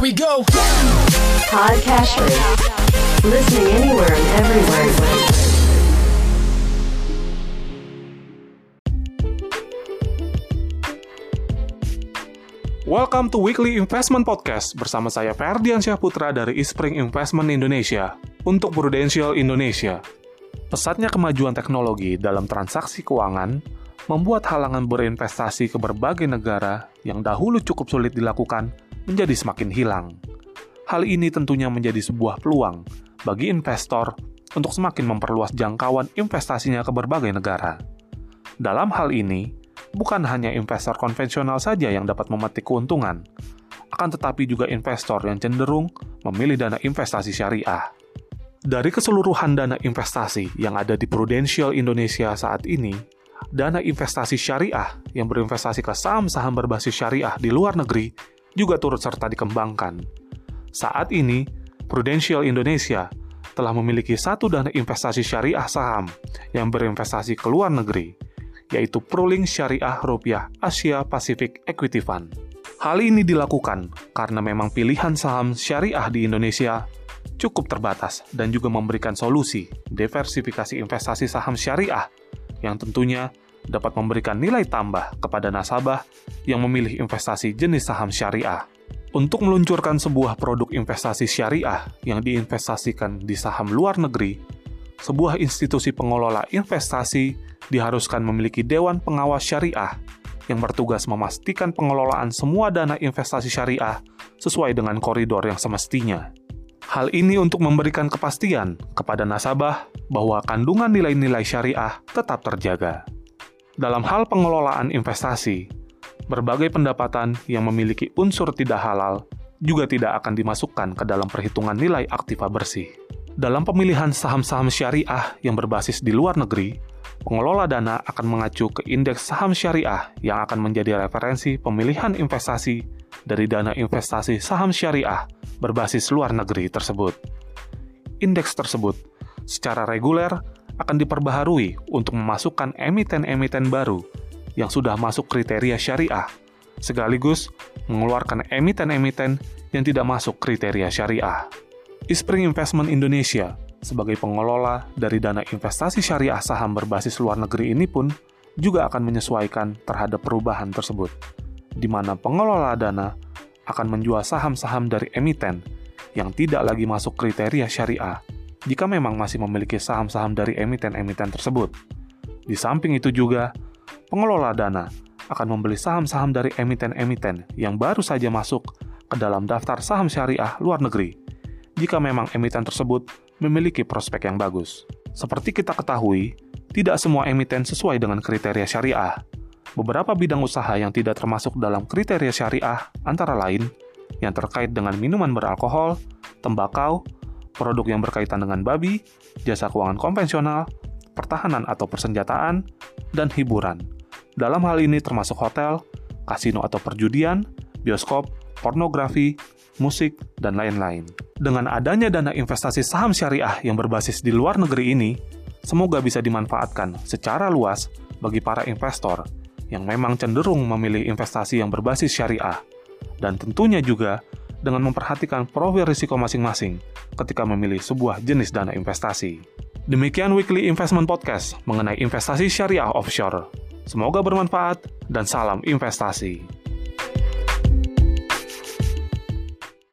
Here we go. Podcast Listening anywhere and everywhere. Welcome to Weekly Investment Podcast bersama saya Ferdian Syahputra dari Ispring Investment Indonesia untuk Prudential Indonesia. Pesatnya kemajuan teknologi dalam transaksi keuangan membuat halangan berinvestasi ke berbagai negara yang dahulu cukup sulit dilakukan menjadi semakin hilang. Hal ini tentunya menjadi sebuah peluang bagi investor untuk semakin memperluas jangkauan investasinya ke berbagai negara. Dalam hal ini, bukan hanya investor konvensional saja yang dapat memetik keuntungan, akan tetapi juga investor yang cenderung memilih dana investasi syariah. Dari keseluruhan dana investasi yang ada di Prudential Indonesia saat ini, dana investasi syariah yang berinvestasi ke saham-saham berbasis syariah di luar negeri juga turut serta dikembangkan. Saat ini, Prudential Indonesia telah memiliki satu dana investasi syariah saham yang berinvestasi ke luar negeri, yaitu Proling Syariah Rupiah Asia Pacific Equity Fund. Hal ini dilakukan karena memang pilihan saham syariah di Indonesia cukup terbatas dan juga memberikan solusi diversifikasi investasi saham syariah yang tentunya dapat memberikan nilai tambah kepada nasabah yang memilih investasi jenis saham syariah. Untuk meluncurkan sebuah produk investasi syariah yang diinvestasikan di saham luar negeri, sebuah institusi pengelola investasi diharuskan memiliki dewan pengawas syariah yang bertugas memastikan pengelolaan semua dana investasi syariah sesuai dengan koridor yang semestinya. Hal ini untuk memberikan kepastian kepada nasabah bahwa kandungan nilai-nilai syariah tetap terjaga. Dalam hal pengelolaan investasi, berbagai pendapatan yang memiliki unsur tidak halal juga tidak akan dimasukkan ke dalam perhitungan nilai aktiva bersih. Dalam pemilihan saham-saham syariah yang berbasis di luar negeri, pengelola dana akan mengacu ke indeks saham syariah yang akan menjadi referensi pemilihan investasi dari dana investasi saham syariah berbasis luar negeri tersebut. Indeks tersebut secara reguler akan diperbaharui untuk memasukkan emiten-emiten baru yang sudah masuk kriteria syariah, sekaligus mengeluarkan emiten-emiten yang tidak masuk kriteria syariah. Ispring Investment Indonesia sebagai pengelola dari dana investasi syariah saham berbasis luar negeri ini pun juga akan menyesuaikan terhadap perubahan tersebut, di mana pengelola dana akan menjual saham-saham dari emiten yang tidak lagi masuk kriteria syariah jika memang masih memiliki saham-saham dari emiten-emiten tersebut. Di samping itu juga, pengelola dana akan membeli saham-saham dari emiten-emiten yang baru saja masuk ke dalam daftar saham syariah luar negeri, jika memang emiten tersebut memiliki prospek yang bagus. Seperti kita ketahui, tidak semua emiten sesuai dengan kriteria syariah. Beberapa bidang usaha yang tidak termasuk dalam kriteria syariah antara lain yang terkait dengan minuman beralkohol, tembakau, produk yang berkaitan dengan babi, jasa keuangan konvensional, pertahanan atau persenjataan, dan hiburan. Dalam hal ini termasuk hotel, kasino atau perjudian, bioskop, pornografi, musik, dan lain-lain. Dengan adanya dana investasi saham syariah yang berbasis di luar negeri ini, semoga bisa dimanfaatkan secara luas bagi para investor yang memang cenderung memilih investasi yang berbasis syariah, dan tentunya juga dengan memperhatikan profil risiko masing-masing ketika memilih sebuah jenis dana investasi. Demikian Weekly Investment Podcast mengenai investasi syariah offshore. Semoga bermanfaat dan salam investasi.